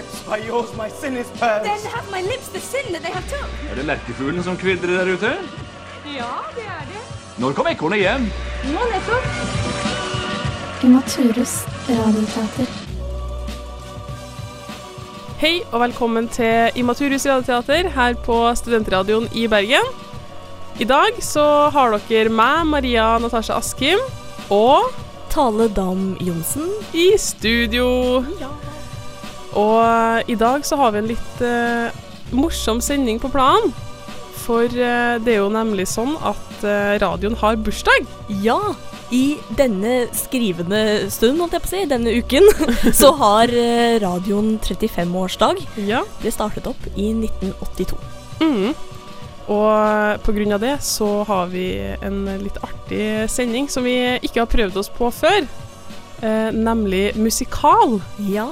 lips, by yours, my sin is purged. Then have my lips the sin that they have took. Er det lerkefuglen som kvidrer der ute? Ja, det er det. Når kom ekornet hjem? Nå nettopp. Imaturus radioteater. Hei og velkommen til Immaturus radioteater her på Studentradioen i Bergen. I dag så har dere meg, Maria Natasha Askim, og Tale Dam Johnsen. i studio. Og i dag så har vi en litt eh, morsom sending på planen. For eh, det er jo nemlig sånn at eh, radioen har bursdag. Ja, i denne skrivende stund, holdt jeg på å si, denne uken, så har eh, radioen 35-årsdag. Ja. Det startet opp i 1982. Mm. Og på grunn av det så har vi en litt artig sending som vi ikke har prøvd oss på før. Eh, nemlig musikal. Ja.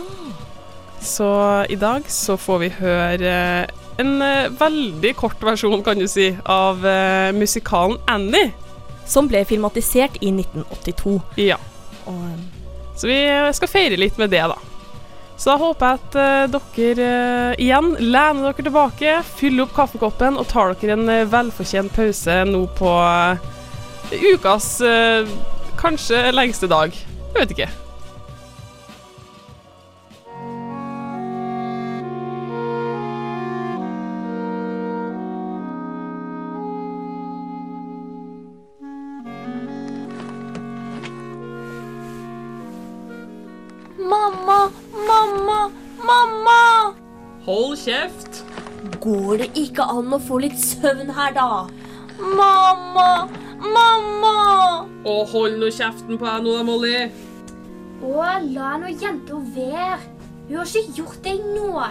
Så i dag så får vi høre en eh, veldig kort versjon, kan du si, av eh, musikalen Annie. Som ble filmatisert i 1982. Ja. Eh, Så vi skal feire litt med det, da. Så da håper jeg at dere igjen lener dere tilbake, fyller opp kaffekoppen og tar dere en velfortjent pause nå på ukas kanskje lengste dag. Jeg vet ikke. An å få litt søvn her, da? Mamma, mamma! Å, hold nå kjeften på deg nå, da, Molly. Å, la nå jenta være. Hun har ikke gjort deg noe.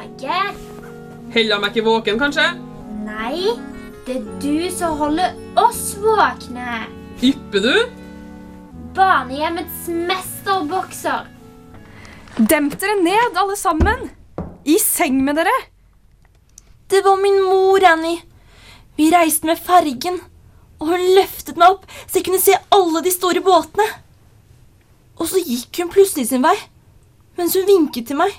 Holder meg ikke våken, kanskje? Nei, det er du som holder oss våkne. Hypper du? Barnehjemmets mesterbokser. Demp dere ned, alle sammen! I seng med dere! Det var min mor, Annie. Vi reiste med fergen, og hun løftet meg opp så jeg kunne se alle de store båtene. Og så gikk hun plutselig sin vei, mens hun vinket til meg.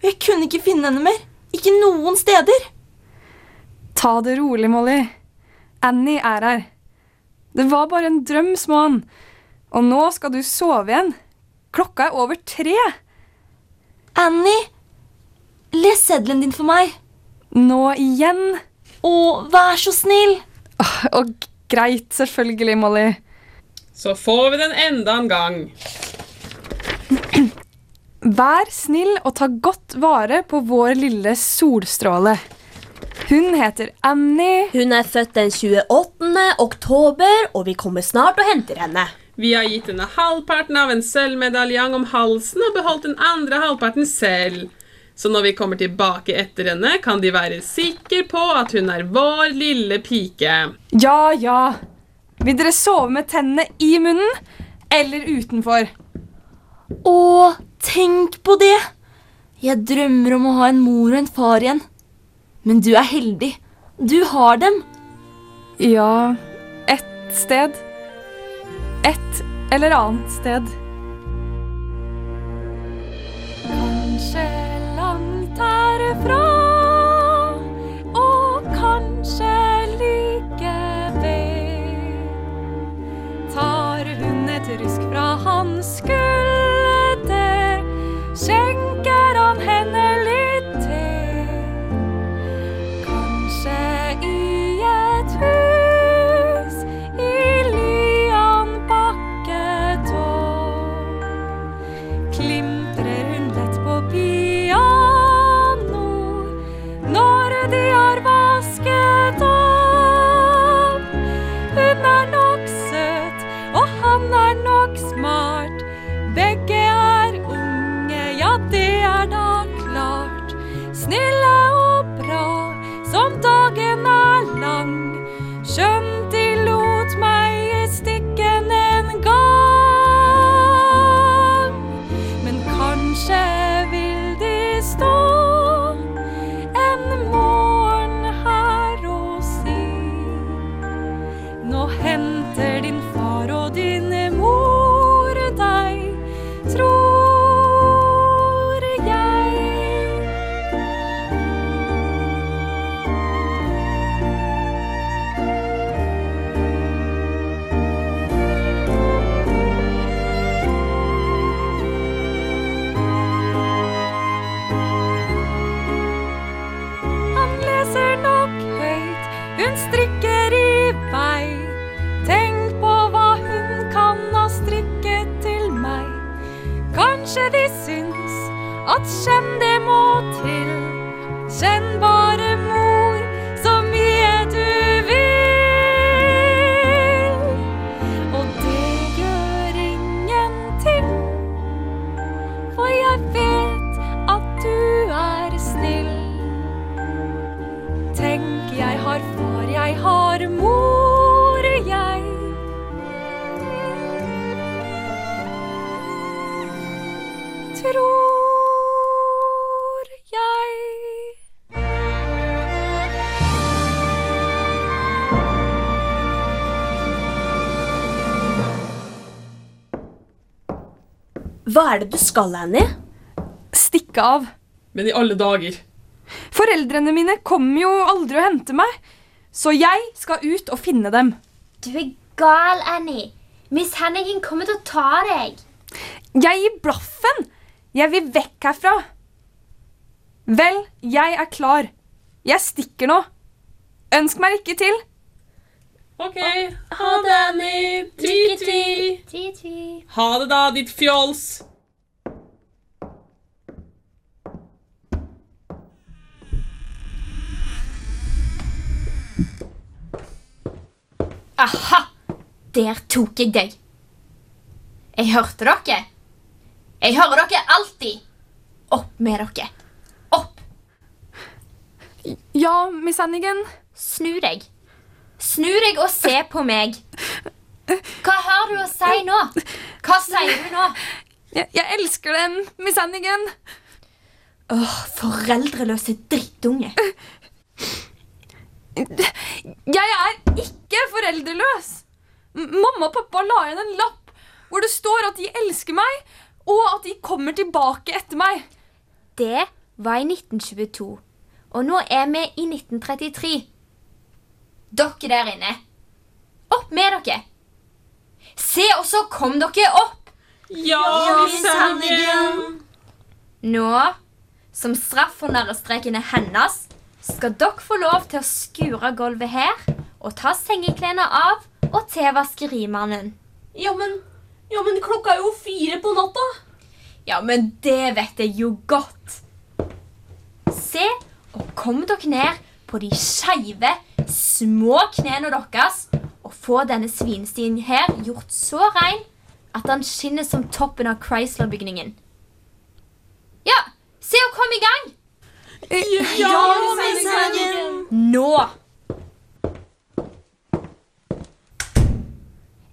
Og jeg kunne ikke finne henne mer. Ikke noen steder. Ta det rolig, Molly. Annie er her. Det var bare en drøm, smån. Og nå skal du sove igjen. Klokka er over tre. Annie, les seddelen din for meg. Nå igjen. Å, vær så snill. Og greit, selvfølgelig, Molly. Så får vi den enda en gang. Vær snill og ta godt vare på vår lille solstråle. Hun heter Annie. Hun er født den 28. oktober, og vi kommer snart og henter henne. Vi har gitt henne halvparten av en sølvmedaljong om halsen og beholdt den andre halvparten selv. Så når vi kommer tilbake etter henne, kan de være sikre på at hun er vår lille pike. Ja, ja. Vil dere sove med tennene i munnen eller utenfor? Å, tenk på det. Jeg drømmer om å ha en mor og en far igjen. Men du er heldig. Du har dem. Ja, ett sted. Et eller annet sted. Kanskje herfra, og kanskje likevel. Tar hun et rusk fra hans skulder, skjenker han henne litt Hva er det du skal, Annie? Stikke av. Men i alle dager. Foreldrene mine kommer jo aldri å hente meg, så jeg skal ut og finne dem. Du er gal, Annie. Miss Hannigan kommer til å ta deg. Jeg gir blaffen! Jeg vil vekk herfra. Vel, jeg er klar. Jeg stikker nå. Ønsk meg lykke til. OK. Ha det, Annie. Tvi-tvi. Ha det, da, ditt fjols. Aha! Der tok jeg deg. Jeg hørte dere. Jeg hører dere alltid. Opp med dere. Opp. Ja, Miss Hannigan. Snu deg. Snu deg og se på meg. Hva har du å si nå? Hva sier du nå? Jeg, jeg elsker dem, Miss. Åh, foreldreløse drittunge. Jeg er ikke foreldreløs. Mamma og pappa la igjen en lapp hvor det står at de elsker meg, og at de kommer tilbake etter meg. Det var i 1922. Og nå er vi i 1933. Dere der inne. Opp med dere. Se, og så kom dere opp. Ja, Miss Hannigan. Nå, som straff for narrestrekene hennes, skal dere få lov til å skure gulvet her og ta sengeklærne av og til vaskerimannen. Ja, men, ja, men klokka er jo fire på natta. Ja, men det vet jeg jo godt. Se, og kom dere ned på de skeive, små knærne deres og få denne svinstien her gjort så rein at den skinner som toppen av Chrysler-bygningen. Ja, se og kom i gang! Ja, Miss Hannigan. Nå!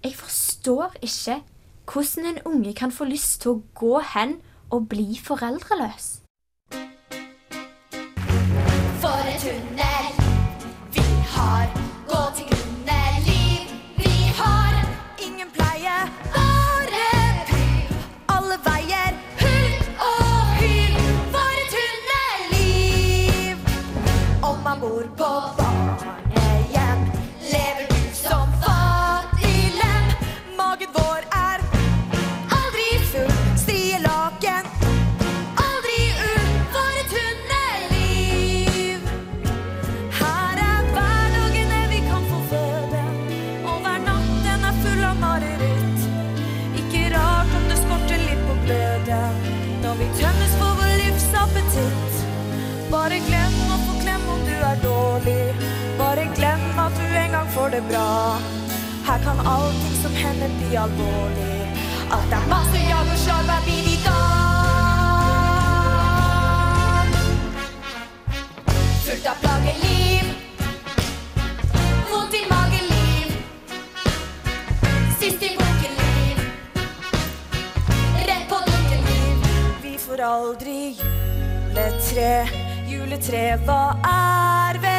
Jeg forstår ikke hvordan en unge kan få lyst til å gå hen og bli foreldreløs. Aldri juletre. Juletre, hva er vel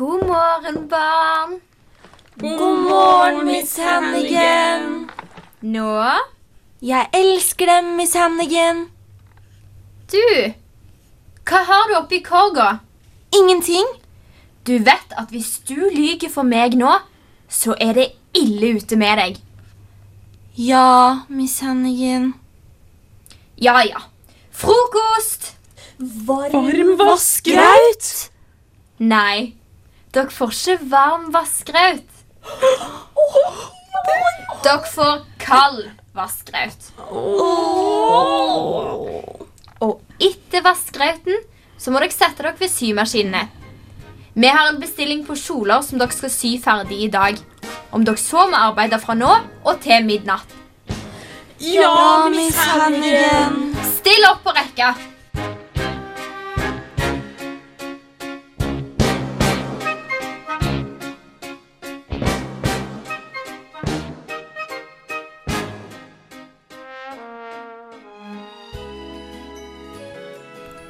morgen, barn. God morgen, Miss Hannigan. Nå? Jeg elsker dem, Miss Hannigan. Du, hva har du oppi korga? Ingenting. Du vet at hvis du lyver for meg nå, så er det ille ute med deg. Ja, Miss Hannigan. Ja, ja. Frokost! Varm vassgraut? Nei, dere får ikke varm vaskeraut. Dere får kald vaskeraut. Og etter vaskerauten så må dere sette dere ved symaskinene. Vi har en bestilling på kjoler som dere skal sy ferdig i dag. Om dere så må arbeide fra nå og til midnatt. Ja, Miss Hannigan. Still opp på rekka.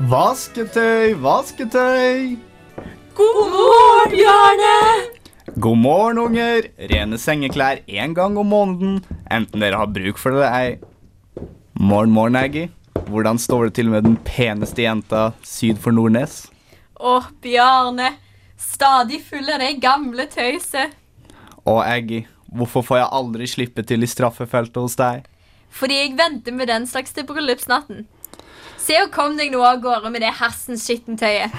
Vasketøy, vasketøy. God morgen, Bjarne! God morgen, unger. Rene sengeklær én gang om måneden, enten dere har bruk for det ei. Morgen, morgen, Aggie. Hvordan står det til med den peneste jenta syd for Nordnes? Å, Bjarne. Stadig full av det gamle tøyset. Å, Aggie, hvorfor får jeg aldri slippe til i straffefeltet hos deg? Fordi jeg venter med den slags til bryllupsnatten. Se og kom deg nå av gårde med det hersens skittentøyet.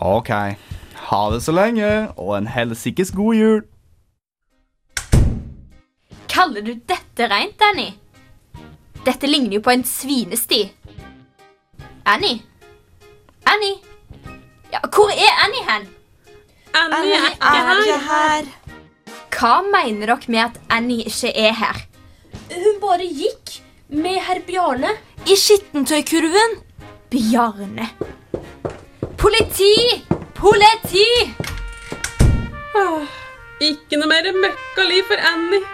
Ok. Ha det så lenge, og en helsikes god jul. Kaller du dette rent, Annie? Dette ligner jo på en svinesti. Annie? Annie? Ja, hvor er Annie hen? Annie er ikke her. Hva mener dere med at Annie ikke er her? Hun bare gikk med herr Bjarne. I skittentøykurven. Bjarne. Politi! Politi! Åh, ikke noe mer møkkaliv for Annie.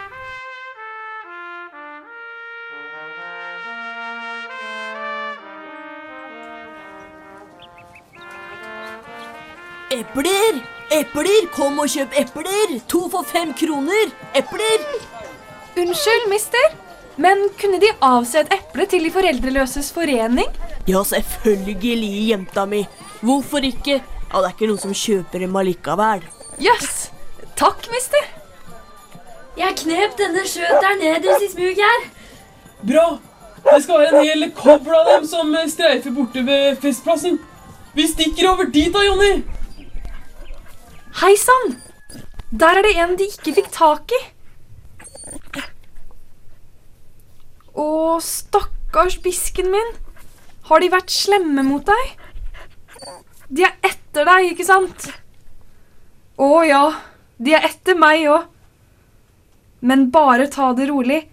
Epler! Epler! Kom og kjøp epler! To for fem kroner! Epler! Unnskyld, mister, men kunne De avse et eple til De foreldreløses forening? Ja, selvfølgelig, jenta mi. Hvorfor ikke? Ja, det er ikke noen som kjøper dem allikevel. Jøss. Takk, mister. Jeg knep denne skjøteren nederst i smug her. Bra. Det skal være en hel kobbel av dem som streifer borte ved festplassen. Vi stikker over dit da, Jonny. Hei sann! Der er det en de ikke fikk tak i. Å, stakkars bisken min. Har de vært slemme mot deg? De er etter deg, ikke sant? Å ja, de er etter meg òg. Men bare ta det rolig.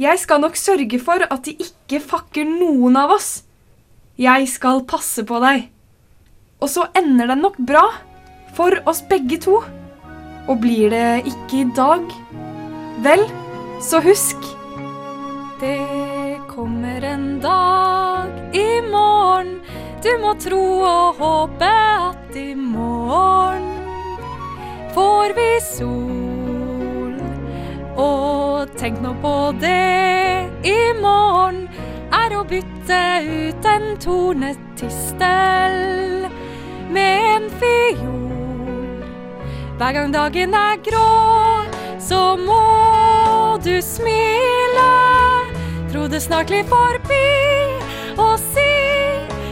Jeg skal nok sørge for at de ikke fakker noen av oss. Jeg skal passe på deg. Og så ender det nok bra. For oss begge to. Og blir det ikke i dag, vel, så husk Det kommer en dag i morgen. Du må tro og håpe at i morgen får vi sol. Og tenk nå på det, i morgen er å bytte ut en tornetistel med en fiol. Hver gang dagen er grå, så må du smile. Tro det snart blir forbi, og si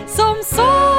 som så.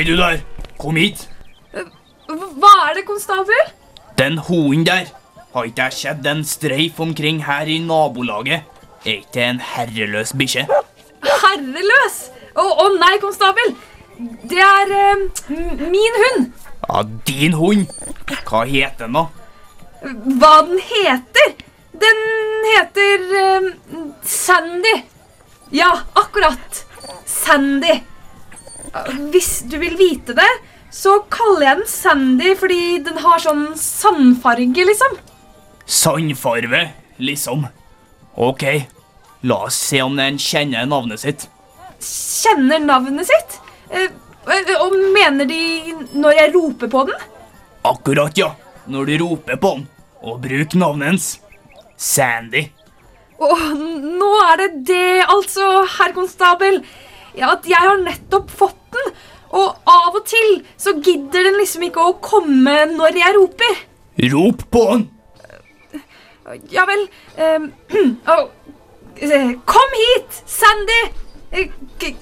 Hei, du der. Kom hit. Hva er det, konstabel? Den hunden der. Har ikke jeg sett en streif omkring her i nabolaget? Er ikke det en herreløs bikkje? Herreløs! Å å nei, konstabel! Det er eh, min hund. Ja, din hund. Hva heter den, da? Hva den heter? Den heter eh, Sandy. Ja, akkurat. Sandy. Hvis du vil vite det, så kaller jeg den Sandy fordi den har sånn sandfarge, liksom. Sandfarve, liksom. Ok, la oss se om den kjenner navnet sitt. Kjenner navnet sitt. Eh, eh, og mener de når jeg roper på den? Akkurat, ja. Når du roper på den. Og bruk navnet hans. Sandy. Åh, nå er det det, altså, herr konstabel. Ja, at jeg har nettopp fått den, og av og til så gidder den liksom ikke å komme når jeg roper. Rop på den! Ja vel uh, Kom hit, Sandy! Eh,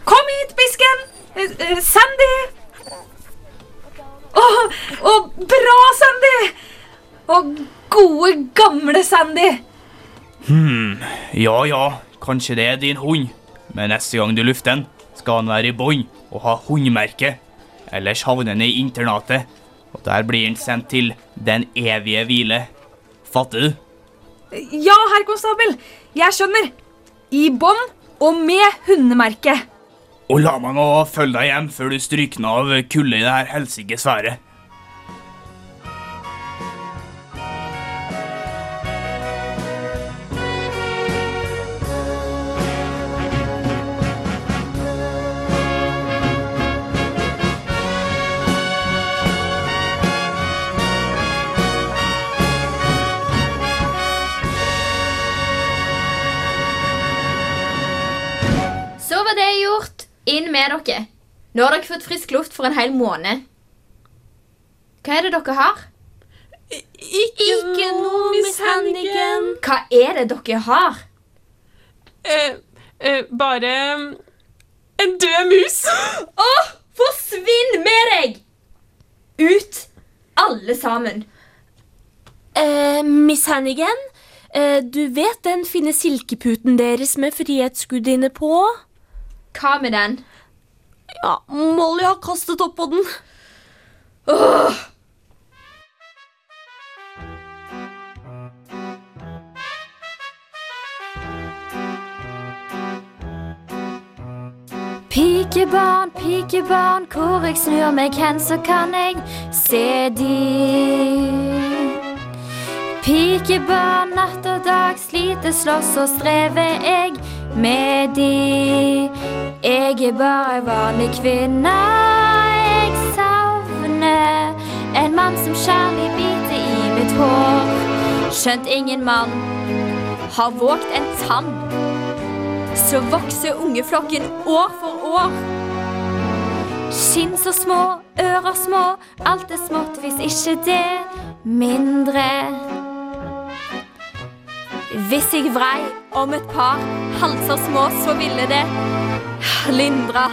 Kom hit, bisken! Eh, Sandy! Å, å, bra, Sandy! Å, gode, gamle Sandy. Hm, ja ja, kanskje det er din hund. Men neste gang du lufter den, skal han være i bånd og ha hundemerke. Ellers havner han i internatet, og der blir han sendt til den evige hvile. Fatter du? Ja, herr konstabel. Jeg skjønner. I bånd og med hundemerke. Og la meg nå følge deg hjem før du strykner av kulde i det her helsike sværet. Fått frisk luft for en hel måned. Hva er det dere har? Ikke noe, Miss Hannigan. Hva er det dere har? Eh, eh, bare en død mus. Åh, forsvinn med deg! Ut, alle sammen. Eh, Miss Hannigan, eh, du vet den fine silkeputen deres med frihetsgudinne på? Hva med den? Ja, Molly har kastet opp på den. Åh! Pikebarn, pikebarn, hvor jeg snur meg hen, så kan jeg se de. Pikebarn, natt og dag, sliter, slåss og strever jeg med de. Jeg er bare ei vanlig kvinne, jeg savner en mann som kjærlig biter i mitt hår. Skjønt ingen mann har våget en tann, så vokser ungeflokken år for år. Skinn så små, ører små, alt er smått hvis ikke det mindre. Hvis jeg vrei om et par halser små, så ville det lindra.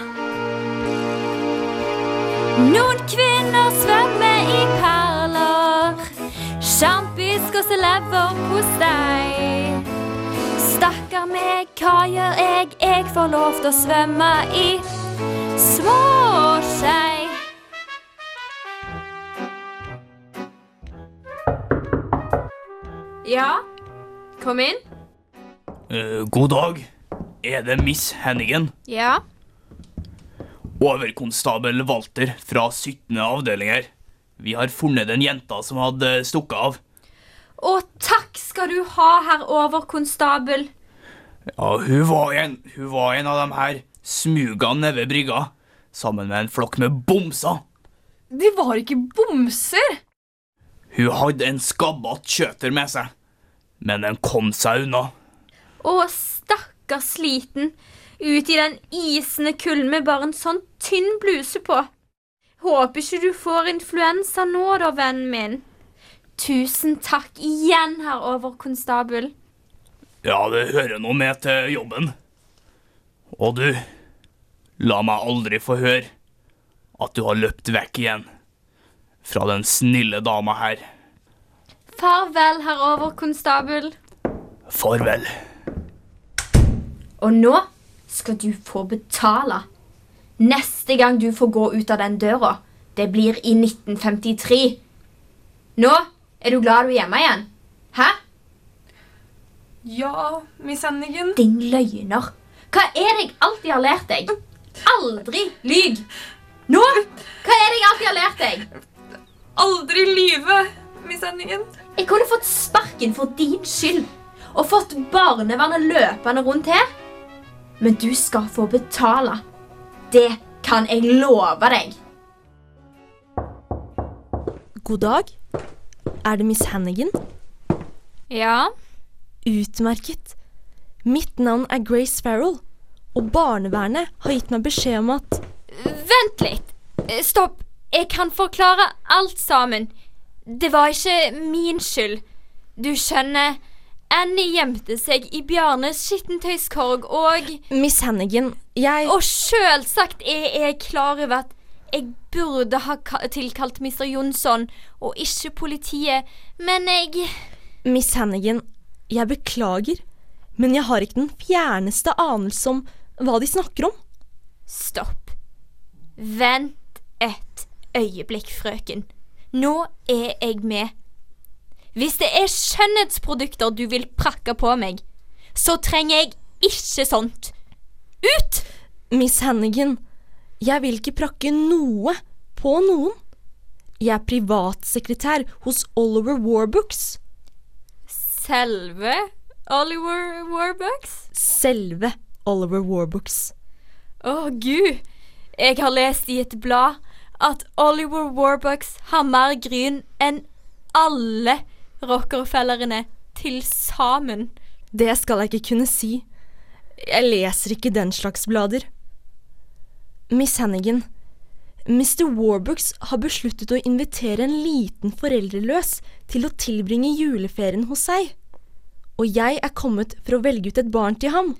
Noen kvinner svømmer i perler, sjampisk og leverpostei. Stakkar meg, hva gjør jeg? Jeg får lov til å svømme i småskei. Ja, kom inn. Eh, god dag. Er det Miss Hennigan? Ja. Overkonstabel Walter fra 17. avdeling her. Vi har funnet en jenta som hadde stukket av. Å, takk skal du ha, herr overkonstabel. Ja, hun var en, hun var en av dem her smuga nede ved brygga, sammen med en flokk med bomser. De var ikke bomser. Hun hadde en skabbete kjøter med seg, men den kom seg unna. Å, stakkars sliten. ut i den isende kulden med bare en sånn tynn bluse på. Håper ikke du får influensa nå, da, vennen min. Tusen takk igjen, herr overkonstabel. Ja, det hører noe med til jobben. Og du, la meg aldri få høre at du har løpt vekk igjen fra den snille dama her. Farvel, herr overkonstabel. Farvel. Og nå skal du få betale. Neste gang du får gå ut av den døra, det blir i 1953. Nå er du glad du er hjemme igjen? Hæ? Ja, Miss Hennigan. Din løgner. Hva er det jeg alltid har lært deg? Aldri lyg. Nå? Hva er det jeg alltid har lært deg? Aldri lyve, Miss Hennigan. Jeg kunne fått sparken for din skyld og fått barnevernet løpende rundt her. Men du skal få betale. Det kan jeg love deg. God dag. Er det Miss Hannigan? Ja? Utmerket. Mitt navn er Grace Farrell, og barnevernet har gitt meg beskjed om at Vent litt. Eh, Stopp. Jeg kan forklare alt sammen. Det var ikke min skyld. Du skjønner, Annie gjemte seg i Bjarnes skittentøyskorg og Miss Hannigan, jeg Og selvsagt er jeg klar over at jeg burde ha tilkalt Mr. Jonsson og ikke politiet, men jeg Miss Hannigan, jeg beklager, men jeg har ikke den fjerneste anelse om hva de snakker om. Stopp. Vent et øyeblikk, frøken. Nå er jeg med. Hvis det er skjønnhetsprodukter du vil prakke på meg, så trenger jeg ikke sånt. Ut! Miss Hannigan, jeg vil ikke prakke noe på noen. Jeg er privatsekretær hos Oliver Warbooks. Selve Oliver Warbucks? Selve Oliver Warbooks. Å, gud. Jeg har lest i et blad at Oliver Warbucks har mer gryn enn alle Rockefellerene til sammen. Det skal jeg ikke kunne si. Jeg leser ikke den slags blader. Miss Hannigan, Mr. Warbooks har besluttet å invitere en liten foreldreløs til å tilbringe juleferien hos seg. Og jeg er kommet for å velge ut et barn til ham.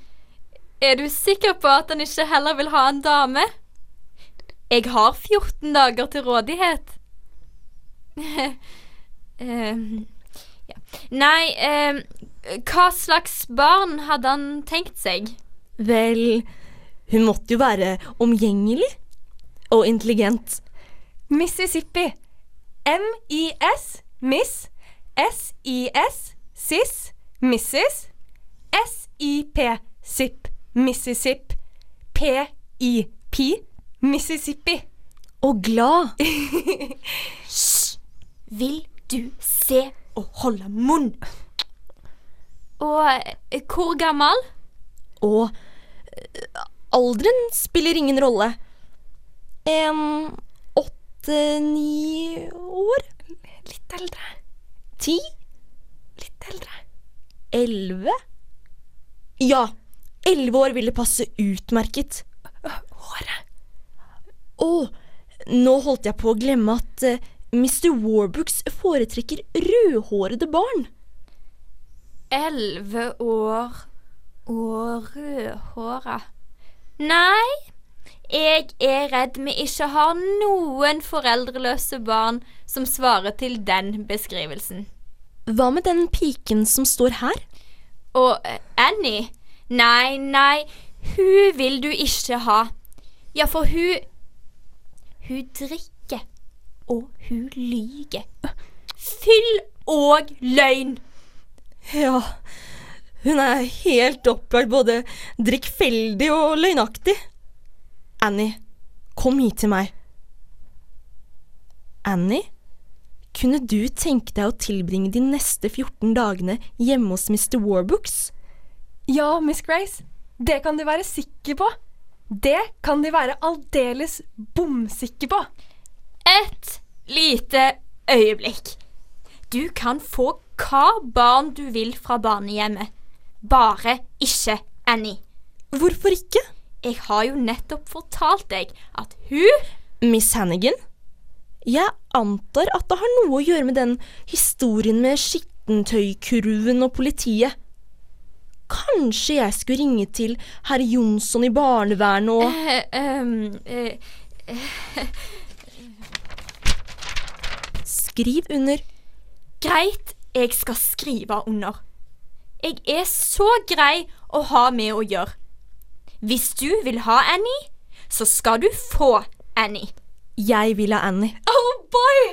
Er du sikker på at han ikke heller vil ha en dame? Jeg har 14 dager til rådighet. eh. Nei, eh, hva slags barn hadde han tenkt seg? Vel, hun måtte jo være omgjengelig og intelligent. Mississippi. M-I-S, Miss. S-I-S, Sis. Mrs. S-I-P, Sipp. Mississippi. P-I-P, Mississippi. Og glad. Hysj! Vil du se og holde munn? Og eh, hvor gammel? Og eh, alderen spiller ingen rolle. En åtte-ni år? Litt eldre. Ti? Litt eldre. Elleve? Ja, elleve år ville passe utmerket. Håret. Å, nå holdt jeg på å glemme at eh, Mr. Warbooks foretrekker rødhårede barn. Elleve år og rødhåra. Nei, jeg er redd vi ikke har noen foreldreløse barn som svarer til den beskrivelsen. Hva med den piken som står her? Og eh, Annie? Nei, nei, hun vil du ikke ha. Ja, for hun Hun drikker, og hun lyger. Fyll og løgn. Ja, hun er helt opplagt både drikkfeldig og løgnaktig. Annie, kom hit til meg. Annie, kunne du tenke deg å tilbringe de neste 14 dagene hjemme hos Mr. Warbooks? Ja, Miss Grace. Det kan de være sikre på. Det kan de være aldeles bomsikre på. Et lite øyeblikk. Du kan få hva barn du vil fra barnehjemmet. Bare ikke Annie. Hvorfor ikke? Jeg har jo nettopp fortalt deg at hun Miss Hannigan? Jeg antar at det har noe å gjøre med den historien med skittentøykurven og politiet. Kanskje jeg skulle ringe til herr Jonsson i barnevernet og Eh, eh, eh, Skriv under. Greit, jeg skal skrive under. Jeg er så grei å ha med å gjøre. Hvis du vil ha Annie, så skal du få Annie. Jeg vil ha Annie. Oh boy!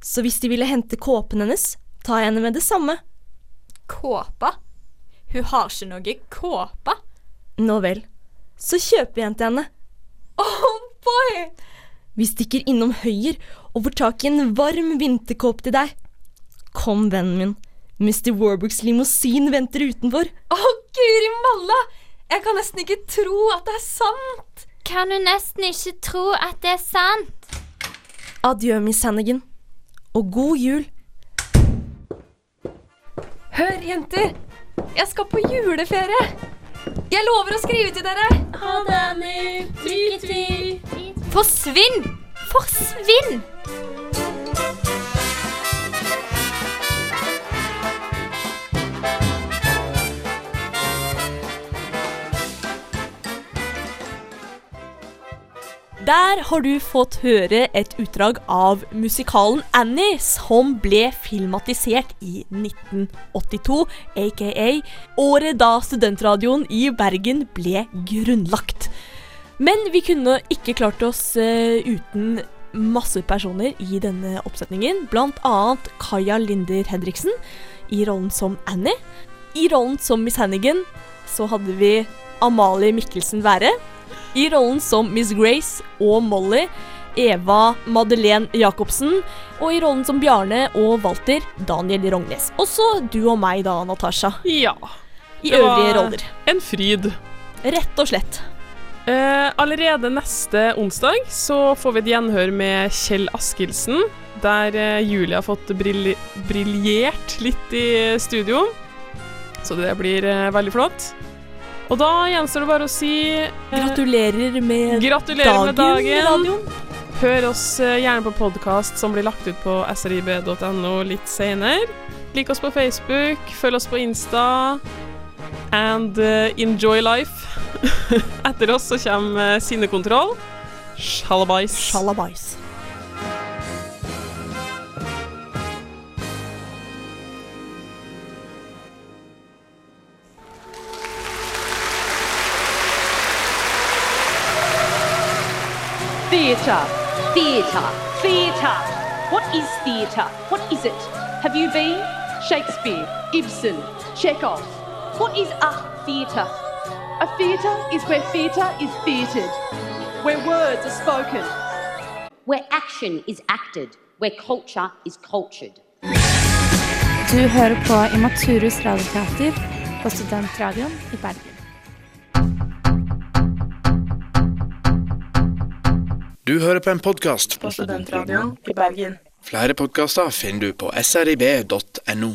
Så hvis de ville hente kåpen hennes, tar jeg henne med det samme. Kåpa? Hun har ikke noe kåpe. Nå vel. Så kjøper vi en til henne. Oh boy! Vi stikker innom Høyer og får tak i en varm vinterkåpe til deg. Kom, vennen min. Mr. Warbrooks limousin venter utenfor. Å, guri malla! Jeg kan nesten ikke tro at det er sant. Kan du nesten ikke tro at det er sant? Adjø, Miss Hannigan. Og god jul. Hør, jenter. Jeg skal på juleferie. Jeg lover å skrive til dere. Ha det, Annie. Lykke til. Forsvinn! Forsvinn! Der har du fått høre et utdrag av musikalen Annie, som ble filmatisert i 1982, aka året da studentradioen i Bergen ble grunnlagt. Men vi kunne ikke klart oss eh, uten masse personer i denne oppsetningen, annet Kaja Linder Henriksen i rollen som Annie. I rollen som Miss Hannigan så hadde vi Amalie Mikkelsen Være. I rollen som Miss Grace og Molly, Eva Madeleine Jacobsen. Og i rollen som Bjarne og Walter, Daniel Rognes. Også du og meg da, Natasha. Ja. I øvrige roller. En fryd. Rett og slett. Eh, allerede neste onsdag så får vi et gjenhør med Kjell Askildsen, der eh, Julie har fått briljert litt i studio. Så det blir eh, veldig flott. Og da gjenstår det bare å si eh, Gratulerer med Gratulerer med dagen, dagen. Hør oss eh, gjerne på podkast som blir lagt ut på srib.no litt senere. Lik oss på Facebook, følg oss på Insta. And eh, enjoy life. Etter oss så kommer eh, Sinnekontroll. Sjalabais. Sjalabais. Theatre, theatre, theatre. What is theatre? What is it? Have you been? Shakespeare, Ibsen, Chekhov. What is a theatre? A theatre is where theatre is theatred, where words are spoken. Where action is acted, where culture is cultured. Du hører på Imaturus radioteater på Studentradioen i Bergen. Du hører på en podkast På Studentradioen i Bergen. Flere podkaster finner du på srib.no.